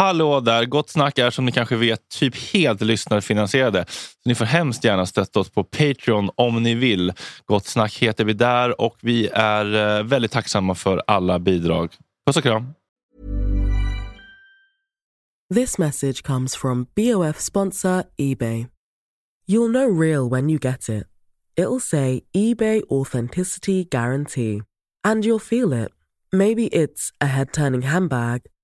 Hallå där! Gott snack är som ni kanske vet typ helt lyssnarfinansierade. Så ni får hemskt gärna stötta oss på Patreon om ni vill. Gott snack heter vi där och vi är eh, väldigt tacksamma för alla bidrag. Puss och kram! This message comes from BOF sponsor eBay. You'll know real when you get it. It'll say eBay Authenticity Guarantee. And you'll feel it. Maybe it's a head turning handbag,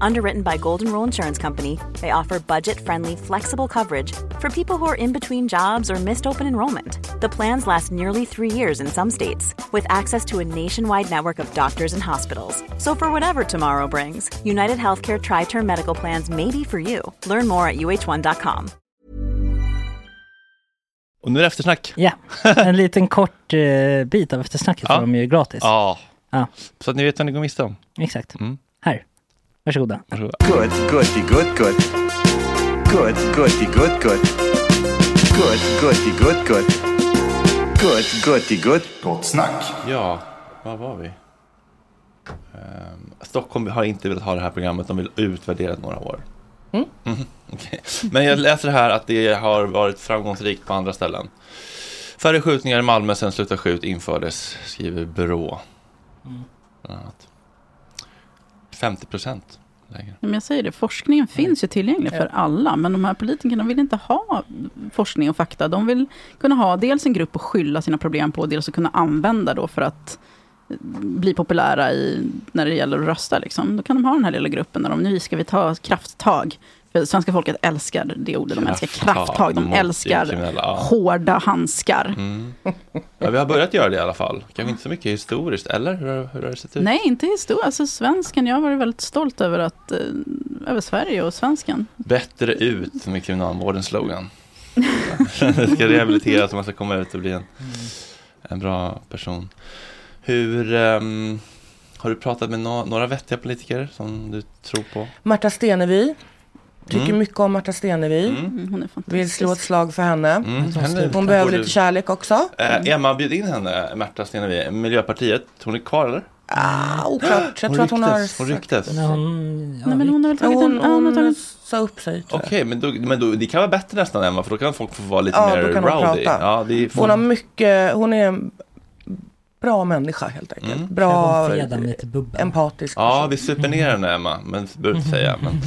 Underwritten by Golden Rule Insurance Company, they offer budget friendly, flexible coverage for people who are in between jobs or missed open enrollment. The plans last nearly three years in some states, with access to a nationwide network of doctors and hospitals. So, for whatever tomorrow brings, United Healthcare Tri Term Medical Plans may be for you. Learn more at uh1.com. Och nu är det eftersnack. Ja, en liten kort eh, bit av eftersnacket Ja. får de ju gratis. Ja. Ja. Så att ni vet vad ni går miste om. Exakt. Mm. Här, varsågoda. Varsågoda. Good, goody, good, good. Good, goody, good, good. Good, goody, good, good. Good, goody, good. Gott snack. Ja, var var vi? Ehm, Stockholm har inte velat ha det här programmet, de vill utvärdera det några år. Mhm, okej. Men jag läser här att det har varit framgångsrikt på andra ställen. Färre skjutningar i Malmö sen Sluta skjut infördes, skriver Brå. Bland annat. 50 procent lägre. Men jag säger det, forskningen finns ju tillgänglig för alla, men de här politikerna vill inte ha forskning och fakta. De vill kunna ha dels en grupp att skylla sina problem på, dels att kunna använda då för att bli populära i, när det gäller att rösta. Liksom. Då kan de ha den här lilla gruppen när de, nu ska vi ta krafttag. För svenska folket älskar det ordet, de älskar Krafttag de älskar hårda handskar. Mm. Ja, vi har börjat göra det i alla fall. Kanske inte så mycket historiskt, eller? Hur har, hur har det sett ut? Nej, inte historia. Alltså svensken, jag har varit väldigt stolt över, att, eh, över Sverige och svensken. Bättre ut med kriminalvårdens slogan. det ska rehabiliteras och man ska komma ut och bli en, en bra person. Hur, ehm, har du pratat med nå- några vettiga politiker som du tror på? Märta Stenevi. Tycker Mm. mycket om Märta Stenevi. Mm. Mm, hon är fantastisk. Vill slå ett slag för henne. Mm, henne Hon behöver lite kärlek också. Eh, Emma, bjud in henne, Märta Stenevi, Miljöpartiet. Hon är kvar eller? Ah, oklart. Jag tror att hon har... Hon ryktes. Men hon, ja, Nej, men hon har tagit Hon, en... ja, hon har hon tagit, sa upp sig. Okej, men, då, men då, det kan vara bättre nästan Emma, för då kan folk få vara lite Ja, mer rowdy. prata. Ja, det är, Hon har mycket, hon är bra människa helt enkelt. Mm. Bra, empatisk. Ja, vi super ner henne Emma, men det behöver du inte säga. Men,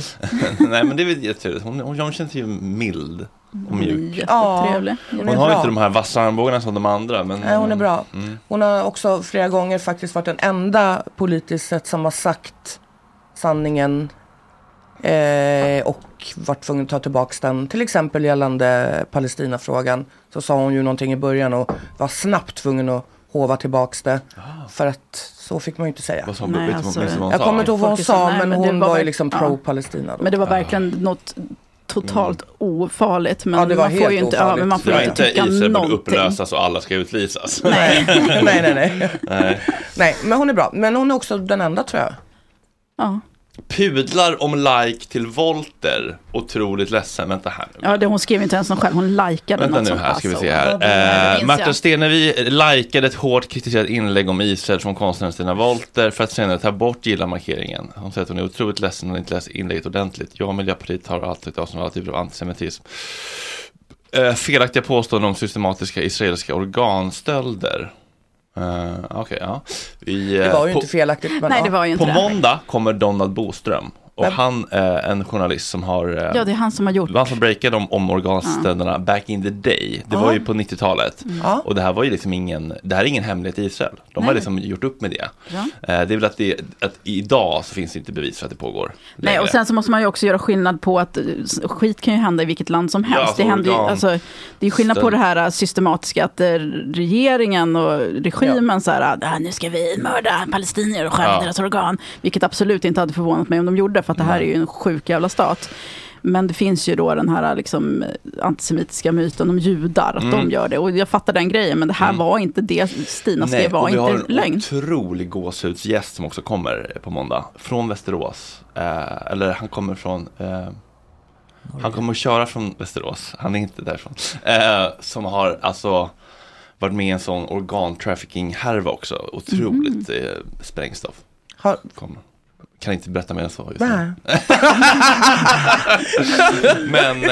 nej, men det är väl jättetrevligt. Hon, hon, hon känns ju mild och mjuk. jättetrevlig. Hon har ju bra. inte de här vassa armbågarna som de andra. Men, Nej, hon är bra. Mm. Hon har också flera gånger faktiskt varit den enda politiskt sett som har sagt sanningen eh, och varit tvungen att ta tillbaka den. Till exempel gällande Palestinafrågan så sa hon ju någonting i början och var snabbt tvungen att hova tillbaka det. För att så fick man ju inte säga. Nej, alltså, Jag sa? kommer inte ihåg vad hon sa men men hon var var ju liksom ja. pro-Palestina. Men det var verkligen något totalt ofarligt. Men Ja, det var man får ju inte, ja, men man får var inte tycka Israel någonting. upplösas och alla ska utvisas. Nej. nej, nej, nej. Nej. nej. Men hon är bra. Men hon är också den enda tror jag. Ja. Pudlar om like till Volter. Otroligt ledsen. Vänta här nu. ja, det, hon skrev inte ens någon själv, hon likade Vänta något nu här ska vi se här. Eh, jag. Stenevi likade ett hårt kritiserat inlägg om Israel från konstnären Stina Wolter för att senare ta bort gilla-markeringen. Hon säger att hon är otroligt ledsen och inte läst inlägget ordentligt. Jag och Miljöpartiet har alltid avstånd alla typer av antisemitism. Eh, felaktiga påståenden om systematiska israeliska organstölder. Uh, Okej, ja. Vi, Det eh, var ju på- inte felaktigt. Men Nej, ja. det var ju inte på det. måndag kommer Donald Boström Och Vem? han är en journalist som har eh, Ja, det är han som har gjort. Han som breakade om, om organstölderna back in the day. Det var ju på 90-talet. Ja. Och det här var ju liksom ingen, det här är ingen hemlighet i Israel. De har Nej. liksom gjort upp med det. Ja. Eh, det är väl att, det, att idag så finns det inte bevis för att det pågår. Nej, längre. och sen så måste man ju också göra skillnad på att eh, skit kan ju hända i vilket land som helst. Ja, alltså det, händer ju, alltså, det är skillnad på det här systematiska att regeringen och regimen så här, "Ah, nu ska vi mörda palestinier och Ja. deras organ. Vilket absolut inte hade förvånat mig om de gjorde, för att det här är ju en sjuk jävla stat. Men det finns ju då den här liksom, eh, antisemitiska myten om judar, att Mm. de gör det. Och jag fattar den grejen, men det här var inte det Stina skrev, var och vi har inte en lögn. otrolig gåshudsgäst som också kommer på måndag. Från Västerås. Eh, eller han kommer från eh, Han kommer att köra från Västerås. Han är inte därifrån. Eh, som har alltså varit med i en sån organtrafficking-härva också. Otroligt Mhm. eh, sprängstoff. Har, Kommer. Kan inte berätta mer än så just nej. nu. Men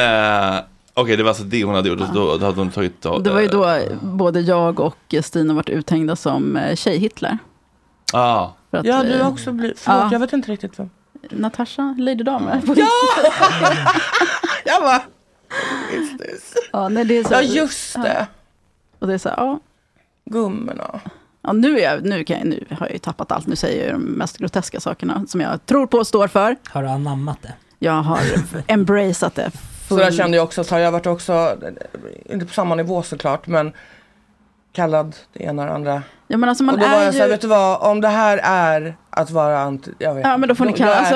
eh, okej, det var alltså det hon hade gjort. Då, då hade hon tagit då, Det var ju eh, då både jag och Stina varit uthängda som eh, tjej-Hitler. Ah, För att, Ja, du eh, har också blivit, förlåt Ja. jag vet inte riktigt vem. Natasha, Lady Damer. Ja! Jag bara, ja, nej, det är så, ja just det, Och det är så här, ja. gummorna. Ja, nu, är jag, nu, kan jag, nu har jag ju tappat allt. Nu säger jag de mest groteska sakerna som jag tror på och står för. Har du anammat det? Jag har embraceat det. Så där kände jag också, har jag varit också, inte på samma nivå såklart, men kallad det ena och det andra. Ja, men alltså man och då var jag ju... så här, vet du vad, om det här är att vara anti, jag vet Ja, men då får ni inte. kalla... Alltså,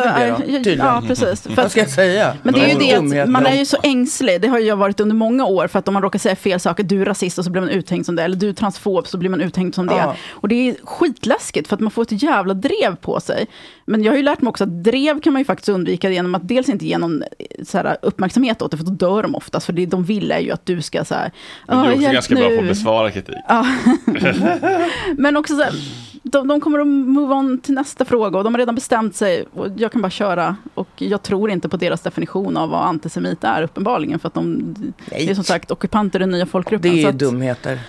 det då, ja, precis. För Vad ska jag säga? men det är ju det att man är ju så ängslig. Det har ju jag varit under många år. För att om man råkar säga fel saker, du är rasist och så blir man uthängd som det. Eller du är transfob så blir man uthängd som det. Ja. Och det är skitläskigt för att man får ett jävla drev på sig. Men jag har ju lärt mig också att drev kan man ju faktiskt undvika genom att dels inte ge någon eh, så här, uppmärksamhet åt det, för då dör de oftast. För det de vill är ju att du ska så här, du är "Åh, också ganska bra på att nu." besvara kritik. Ja. Men också så här, de, de kommer att move on till nästa fråga och de har redan bestämt sig. Och jag kan bara köra. Och jag tror inte på deras definition av vad antisemit är uppenbarligen. För att de, det är som sagt ockupanter den nya folkgruppen. Det så är att, dumheter.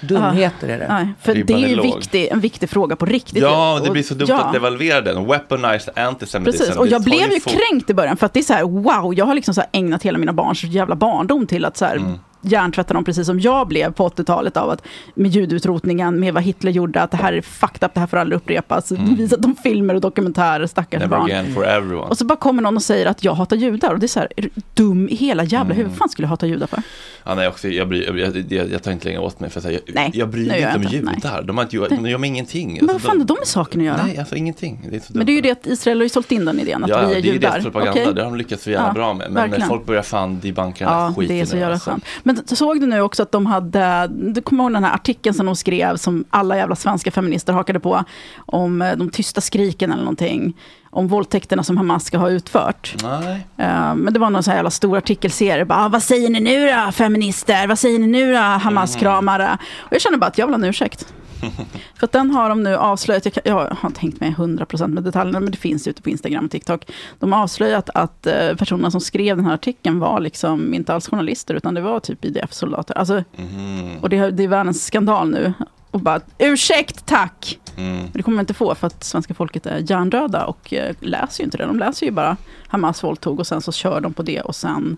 Dumheter är det. Nej, för Ribban det är är viktig, en viktig fråga på riktigt. Ja, det blir så dumt ja. att devalvera den. Weaponized antisemitism. Precis, och jag blev ju kränkt i början för att det är så här, wow, jag har liksom så här ägnat hela mina barns jävla barndom till att så här Mm. Hjärntvätta dem precis som jag blev på 80-talet av att med judutrotningen, med vad Hitler gjorde, att det här är fucked up, det här får aldrig upprepas. Visat dem filmer och dokumentärer, stackars Mm. Never barn. again for everyone. Och så bara kommer någon och säger att jag hatar judar. Och det är så här, är du dum i hela jävla Mm. huvudet? Vad fan skulle jag hata judar för? Ja, nej, också, jag, bryr, jag, jag, jag tar inte längre åt mig för att säga, jag, Nej, jag bryr mig inte om judar. De, har inte, de gör mig ingenting. Men vad Alltså, fan har de med saken att göra? Nej, alltså ingenting. Det är så Men det är ju det att Israel har ju sålt in den idén, att ja, vi är det är ju judar. deras propaganda. Okej? Det har de lyckats så jävla Ja, bra med. Men verkligen. folk börjar fan debunka den här Ja, skiten det är så jävla alltså. skönt. Men så såg du nu också att de hade, du kommer ihåg den här artikeln som de skrev, som alla jävla svenska feminister hakade på, om eh, de tysta skriken eller någonting, om våldtäkterna som Hamas ska ha utfört. Nej. Eh, Men det var någon sån här jävla stor artikelserie, bara, "Ah, vad säger ni nu då, feminister? Vad säger ni nu då, Hamas-kramare? Och jag känner bara att jag vill ha en ursäkt. För att den har de nu avslöjat, jag, kan, jag har tänkt mig 100% med detaljerna, men det finns ute på Instagram och TikTok. De har avslöjat att eh, personerna som skrev den här artikeln var liksom inte alls journalister, utan det var typ IDF-soldater. Alltså, Mhm. och det, det är världens skandal nu. Och bara, ursäkt, tack! Mm. Det kommer man inte få för att svenska folket är hjärndöda och eh, läser ju inte det. De läser ju bara Hamas våldtog och sen så kör de på det och sen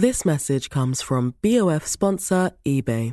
This message comes from BOF sponsor eBay.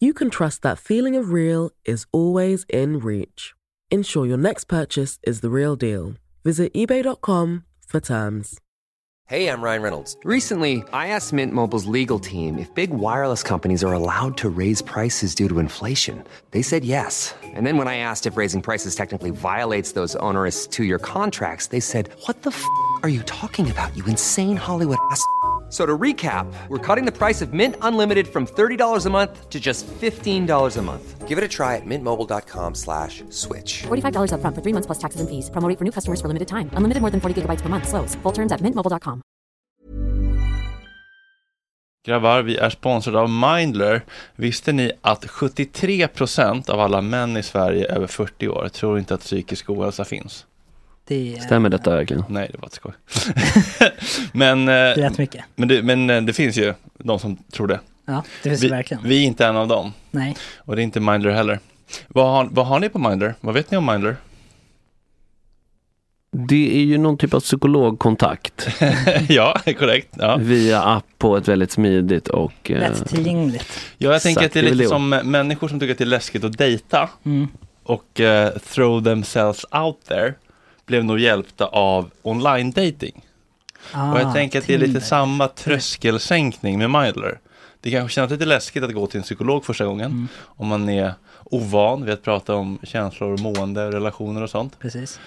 you can trust that feeling of real is always in reach. Ensure your next purchase is the real deal. Visit eBay.com for terms. Hey, I'm Ryan Reynolds. Recently, I asked Mint Mobile's legal team if big wireless companies are allowed to raise prices due to inflation. They said yes. And then when I asked if raising prices technically violates those onerous two year contracts, they said, What the f are you talking about, you insane Hollywood ass? F- So to recap, we're cutting the price of Mint Unlimited from $30 a month to just $15 a month. Give it a try at mintmobile.com slash switch. $45 upfront for three months plus taxes and fees. Promo for new customers for limited time. Unlimited more than 40 gigabytes per month. Slows. Full terms at mintmobile.com. Grabbar, vi är sponsrade av Mindler. Visste ni att 73% av alla män i Sverige över 40 år tror inte att psykisk ohälsa finns? Det är Stämmer detta verkligen? Nej, det var ett skoj. men, eh, rätt mycket. men, det, men eh, det finns ju de som tror det. Ja, det finns Vi, det verkligen. vi är inte en av dem. Nej. Och det är inte Mindler heller. Vad har, vad har ni på Mindler? Vad vet ni om Mindler? Det är ju någon typ av psykologkontakt ja, korrekt. Ja. via app på ett väldigt smidigt och... eh, Lättillgängligt. Ja, jag tänker att det är lite det. som eh, människor som tycker att det är läskigt att dejta Mm. och eh, throw themselves out there blev nog hjälpta av online dating. Ah, och jag tänker att det är lite samma tröskelsänkning med Mindler. Det kanske känns lite läskigt att gå till en psykolog första gången Mm. om man är ovan vid att prata om känslor, mående, relationer och sånt. Precis.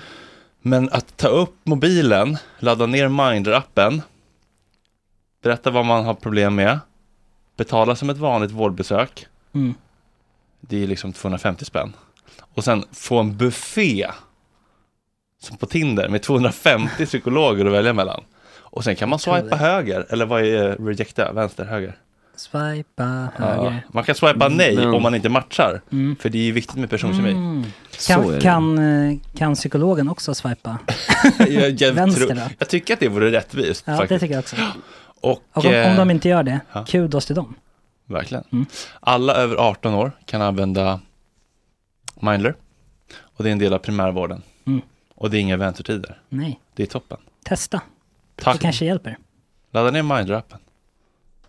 Men att ta upp mobilen, ladda ner Mindler-appen, berätta vad man har problem med, betala som ett vanligt vårdbesök, Mm. det är liksom 250 spänn. Och sen få en buffé som på Tinder med 250 psykologer att välja mellan. Och sen kan man swipa det. höger, eller vad är rejecta, vänster, höger? Swipa Ja. höger. Man kan swipa nej Men- om man inte matchar, Mm. för det är ju viktigt med personkemi. Mm. Kan, det. kan, eh, kan psykologen också swipa? jag, jag, Vänster tror, då? jag tycker att det vore rättvist. Ja, det faktiskt. tycker jag också. Och, Och om, om eh, de inte gör det, ja. kudos till dem. Verkligen. Mm. Alla över 18 år kan använda Mindler. Och det är en del av primärvården. Mm. Och det är inga väntetider. Nej, Det är toppen. testa. Det Tack. kanske hjälper. Ladda ner Mindler-appen.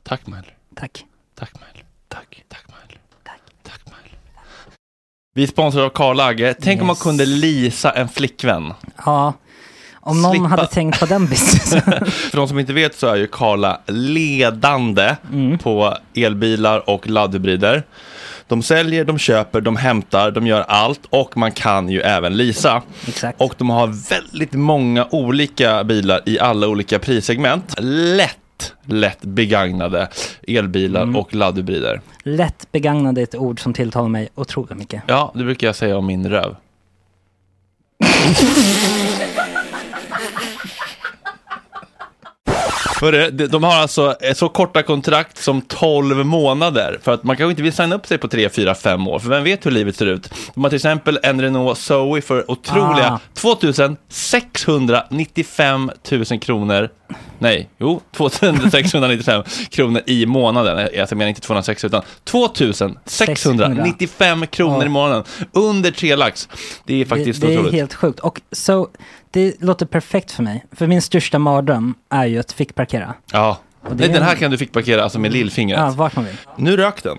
Tack Mindler. Tack. Tack Mindler. Tack. Tack Mindler. Tack. Tack Mindler. Vi är sponsrade av Karl Agge. Tänk om man Yes. kunde lisa en flickvän. Ja, om någon Slippa- hade tänkt på den businessen. För de som inte vet så är ju Karla ledande Mm. på elbilar och laddhybrider. De säljer, de köper, de hämtar, de gör allt och man kan ju även leasa. Exakt. Och de har väldigt många olika bilar i alla olika prissegment. Lätt, lätt begagnade elbilar Mm. och laddhybrider. Lätt begagnade är ett ord som tilltalar mig otroligt mycket. Ja, det brukar jag säga om min röv. Hörru, de- de har alltså så korta kontrakt som 12 månader. För att man kanske inte vill signa upp sig på 3, 4, 5 år. För vem vet hur livet ser ut. De har till exempel en Renault Zoe för otroliga Ah. 2695 000 kronor. Nej, jo, 2695 kronor i månaden. Jag menar inte 206 utan 2695 kronor i Ja. månaden. Under tre lax. Det är faktiskt det, det är otroligt. helt sjukt. Och så, det låter perfekt för mig. För min största mardröm är ju att fick parkera. Ja. Det Nej, är den här kan du fick parkera alltså med lillfingret. Ja, vart man vill. Nu rök den.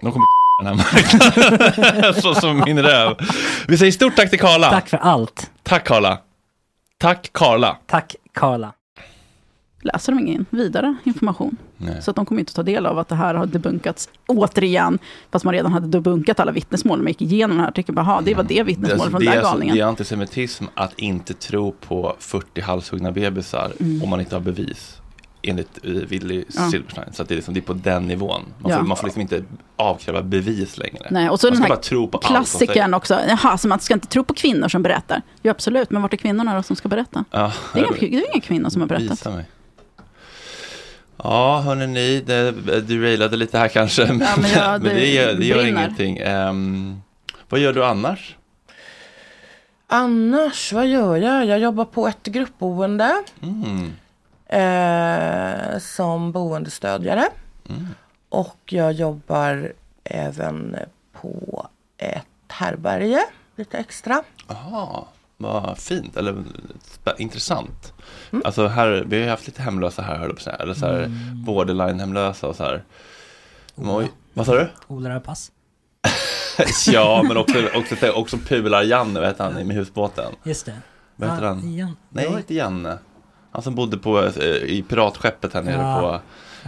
de kommer den här marknaden. Så som min röv. Vi säger stort tack till Karla. Tack för allt. Tack Karla. Tack Karla. Tack Karla. Läser de ingen vidare information? Nej. Så att de kommer inte ta del av att det här har debunkats återigen, fast man redan hade debunkat alla vittnesmål. när Man gick igenom det här, tycker bara, "Ha, det var det vittnesmålet Alltså, från det, den är där alltså, galningen. det är antisemitism att inte tro på 40 halshuggna bebisar Mm. om man inte har bevis. Enligt uh, Willy Ja. Silverstein. Så att det, är liksom, det är på den nivån. Man får, Ja. man får liksom inte avkräva bevis längre. Nej, och så man den ska här bara tro på. Klassikern också, jaha, så man ska inte tro på kvinnor som berättar. Jo absolut, men vart är kvinnorna då som ska berätta? Ja, Det är inga, det är inga kvinnor som har berättat. Visa mig. Ja, hörni ni, det, du railade lite här kanske. Men, men jag- men det, det gör, det gör ingenting. Ehm, vad gör du annars? Annars, vad gör jag? Jag jobbar på ett gruppboende Mm. Eh, som boendestödjare. Mm. Och jag jobbar även på ett härberge lite extra. Aha. vad fint, eller intressant. Mm. Alltså här, vi har ju haft lite hemlösa här, höll jag på att säga. Eller så här Mm. borderline-hemlösa och så här. Oj, vad sa du? Odlare pass. ja, men också, också, också Pular-Janne, vad heter han med husbåten? Just det. Vad heter Ja, han? Jan- Nej, inte Janne. Han som bodde på, eh, i piratskeppet här nere Ja.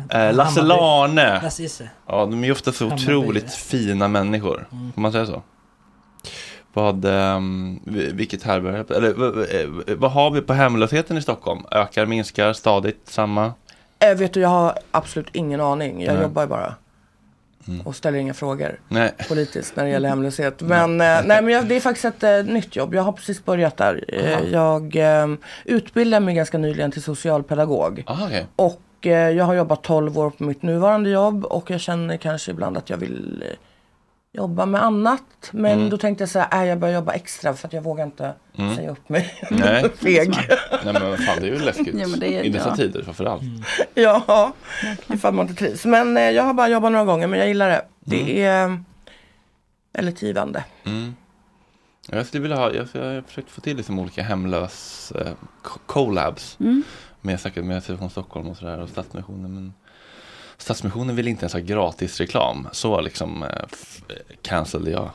på eh, Lasse. Larne. Lasse. Ja, de är ju ofta så Hammarby. otroligt fina människor. Mm. Får man säga så? Vad, um, vilket härbärge, eller vad, eh, vad har vi på hemlösheten i Stockholm? Ökar, minskar, stadigt, samma? Eh, vet du, jag har absolut ingen aning. Jag Nej. jobbar ju bara. Mm. Och ställer inga frågor Nej. politiskt när det gäller hemlöshet. Men, eh, nej, men jag, det är faktiskt ett eh, nytt jobb. Jag har precis börjat där. Eh, jag eh, utbildade mig ganska nyligen till socialpedagog. Aha, okej. Och eh, jag har jobbat 12 år på mitt nuvarande jobb och jag känner kanske ibland att jag vill eh, jobba med annat. Men Mm. då tänkte jag så här, äh, jag börjar jobba extra för att jag vågar inte Mm. säga upp mig. Nej. Feg. Nej men fan, det är ju läskigt. Ja, det är- I dessa ja. tider framförallt. ja, ifall man inte trivs. Men eh, jag har bara jobbat några gånger men jag gillar det. Det är eh, väldigt givande. Mm. Jag skulle vilja ha, jag, jag har försökt få till liksom olika hemlös eh, co- collabs. Mm. Med säkert med Stockholm och sådär och Stadsmissionen. Men Stadsmissionen vill inte ens ha gratis reklam. Så liksom eh, eh, cancellade jag.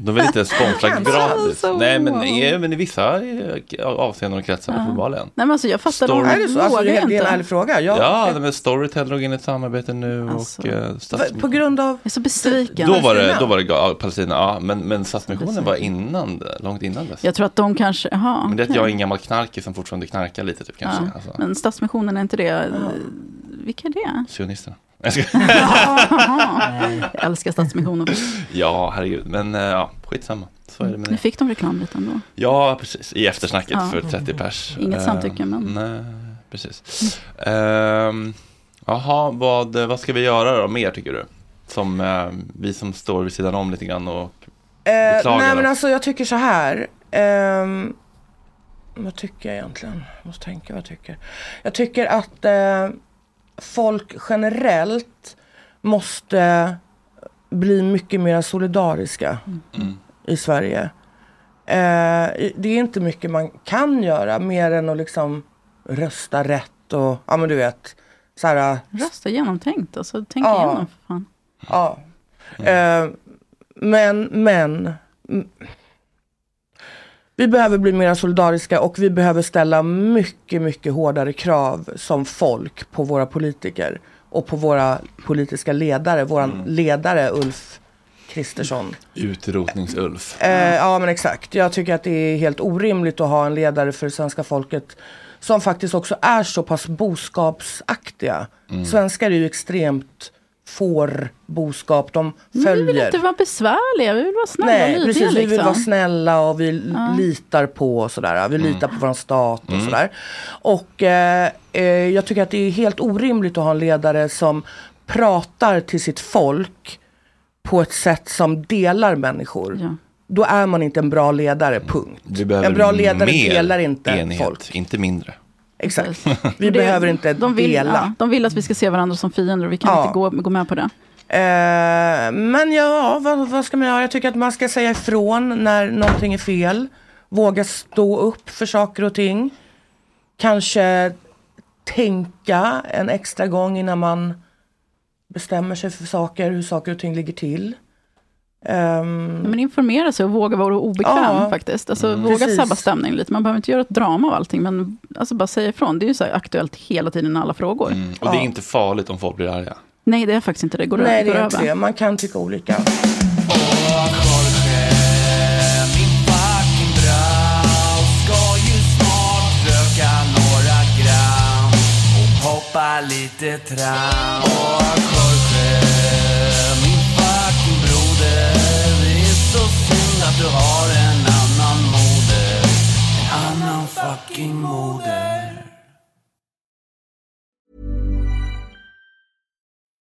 De vill inte sponsra gratis. Så. Nej men, eh, men i vissa eh, avseenden och kretsar Ja. uppenbarligen. Nej men alltså jag fattar, Story. Är det så? Alltså, det, är- en ärlig fråga. Jag, Ja, de är Storytel drog in ett samarbete nu Alltså. och eh, Va- På Stadsmissionen. grund av... Jag är så besviken. Då var det, då var det ja, Palestina, ja, men, men Stadsmissionen var innan det, långt innan dess. Jag tror att de kanske, jaha. Men det är att jag är en gammal knarkig som fortfarande knarkar lite typ kanske. Ja, Alltså. Men Stadsmissionen är inte det, vilka är det? Sionisterna. Jag ska- jag älskar Stadsmissionen. ja, herregud. Men eh, ja, skitsamma. Så är det med Nu det. fick de reklam lite ändå. Ja, precis. I eftersnacket Ja. för 30 pers. Inget Eh, samtycke, men- Nej, precis. Ehm, Jaha, vad, vad ska vi göra då mer tycker du? Som eh, vi som står vid sidan om lite grann och Eh, Beklagar nej men alltså jag tycker så här. ehm, vad tycker jag egentligen? Jag måste tänka vad jag tycker. Jag tycker att eh, folk generellt måste bli mycket mer solidariska Mm. i Sverige. Eh, det är inte mycket man kan göra mer än att liksom rösta rätt och ja men du vet. Så här, Rösta genomtänkt, alltså tänk Ja. igenom för fan. Ja. Eh, men, men. Mm, Vi behöver bli mer solidariska och vi behöver ställa mycket, mycket hårdare krav som folk på våra politiker och på våra politiska ledare. Våran ledare Ulf Kristersson. utrotnings-Ulf. Eh, ja men exakt. Jag tycker att det är helt orimligt att ha en ledare för svenska folket som faktiskt också är så pass boskapsaktiga. Svenskar är ju extremt får boskap. De Men vi vill följer. inte vara besvärliga, vi vill vara snälla och Nej, lydiga precis. Vi vill liksom. vara snälla och vi litar på och sådär. Vi litar på vår stat och sådär. Och eh, eh, jag tycker att det är helt orimligt att ha en ledare som pratar till sitt folk på ett sätt som delar människor. Ja. Då är man inte en bra ledare, punkt. En bra ledare delar inte enhet, folk. inte mindre. Exakt. Vi det- behöver inte de vill, dela. Ja, de vill att vi ska se varandra som fiender och vi kan Ja. inte gå, gå med på det. Eh, men ja, vad, vad ska man göra? Jag tycker att man ska säga ifrån när någonting är fel. Våga stå upp för saker och ting. Kanske tänka en extra gång innan man bestämmer sig för saker, hur saker och ting ligger till. Ehm, Men informera sig och våga vara obekväm Ja. faktiskt. Alltså, Våga Precis. sabba stämningen lite. Man behöver inte göra ett drama av allting, men alltså, bara säga ifrån. Det är ju så här aktuellt hela tiden i alla frågor. Mm. Och det är Ja. inte farligt om folk blir arga. Nej, det är faktiskt inte det. Går, nej, det går är inte det. Man kan tycka olika. Hoppa lite tram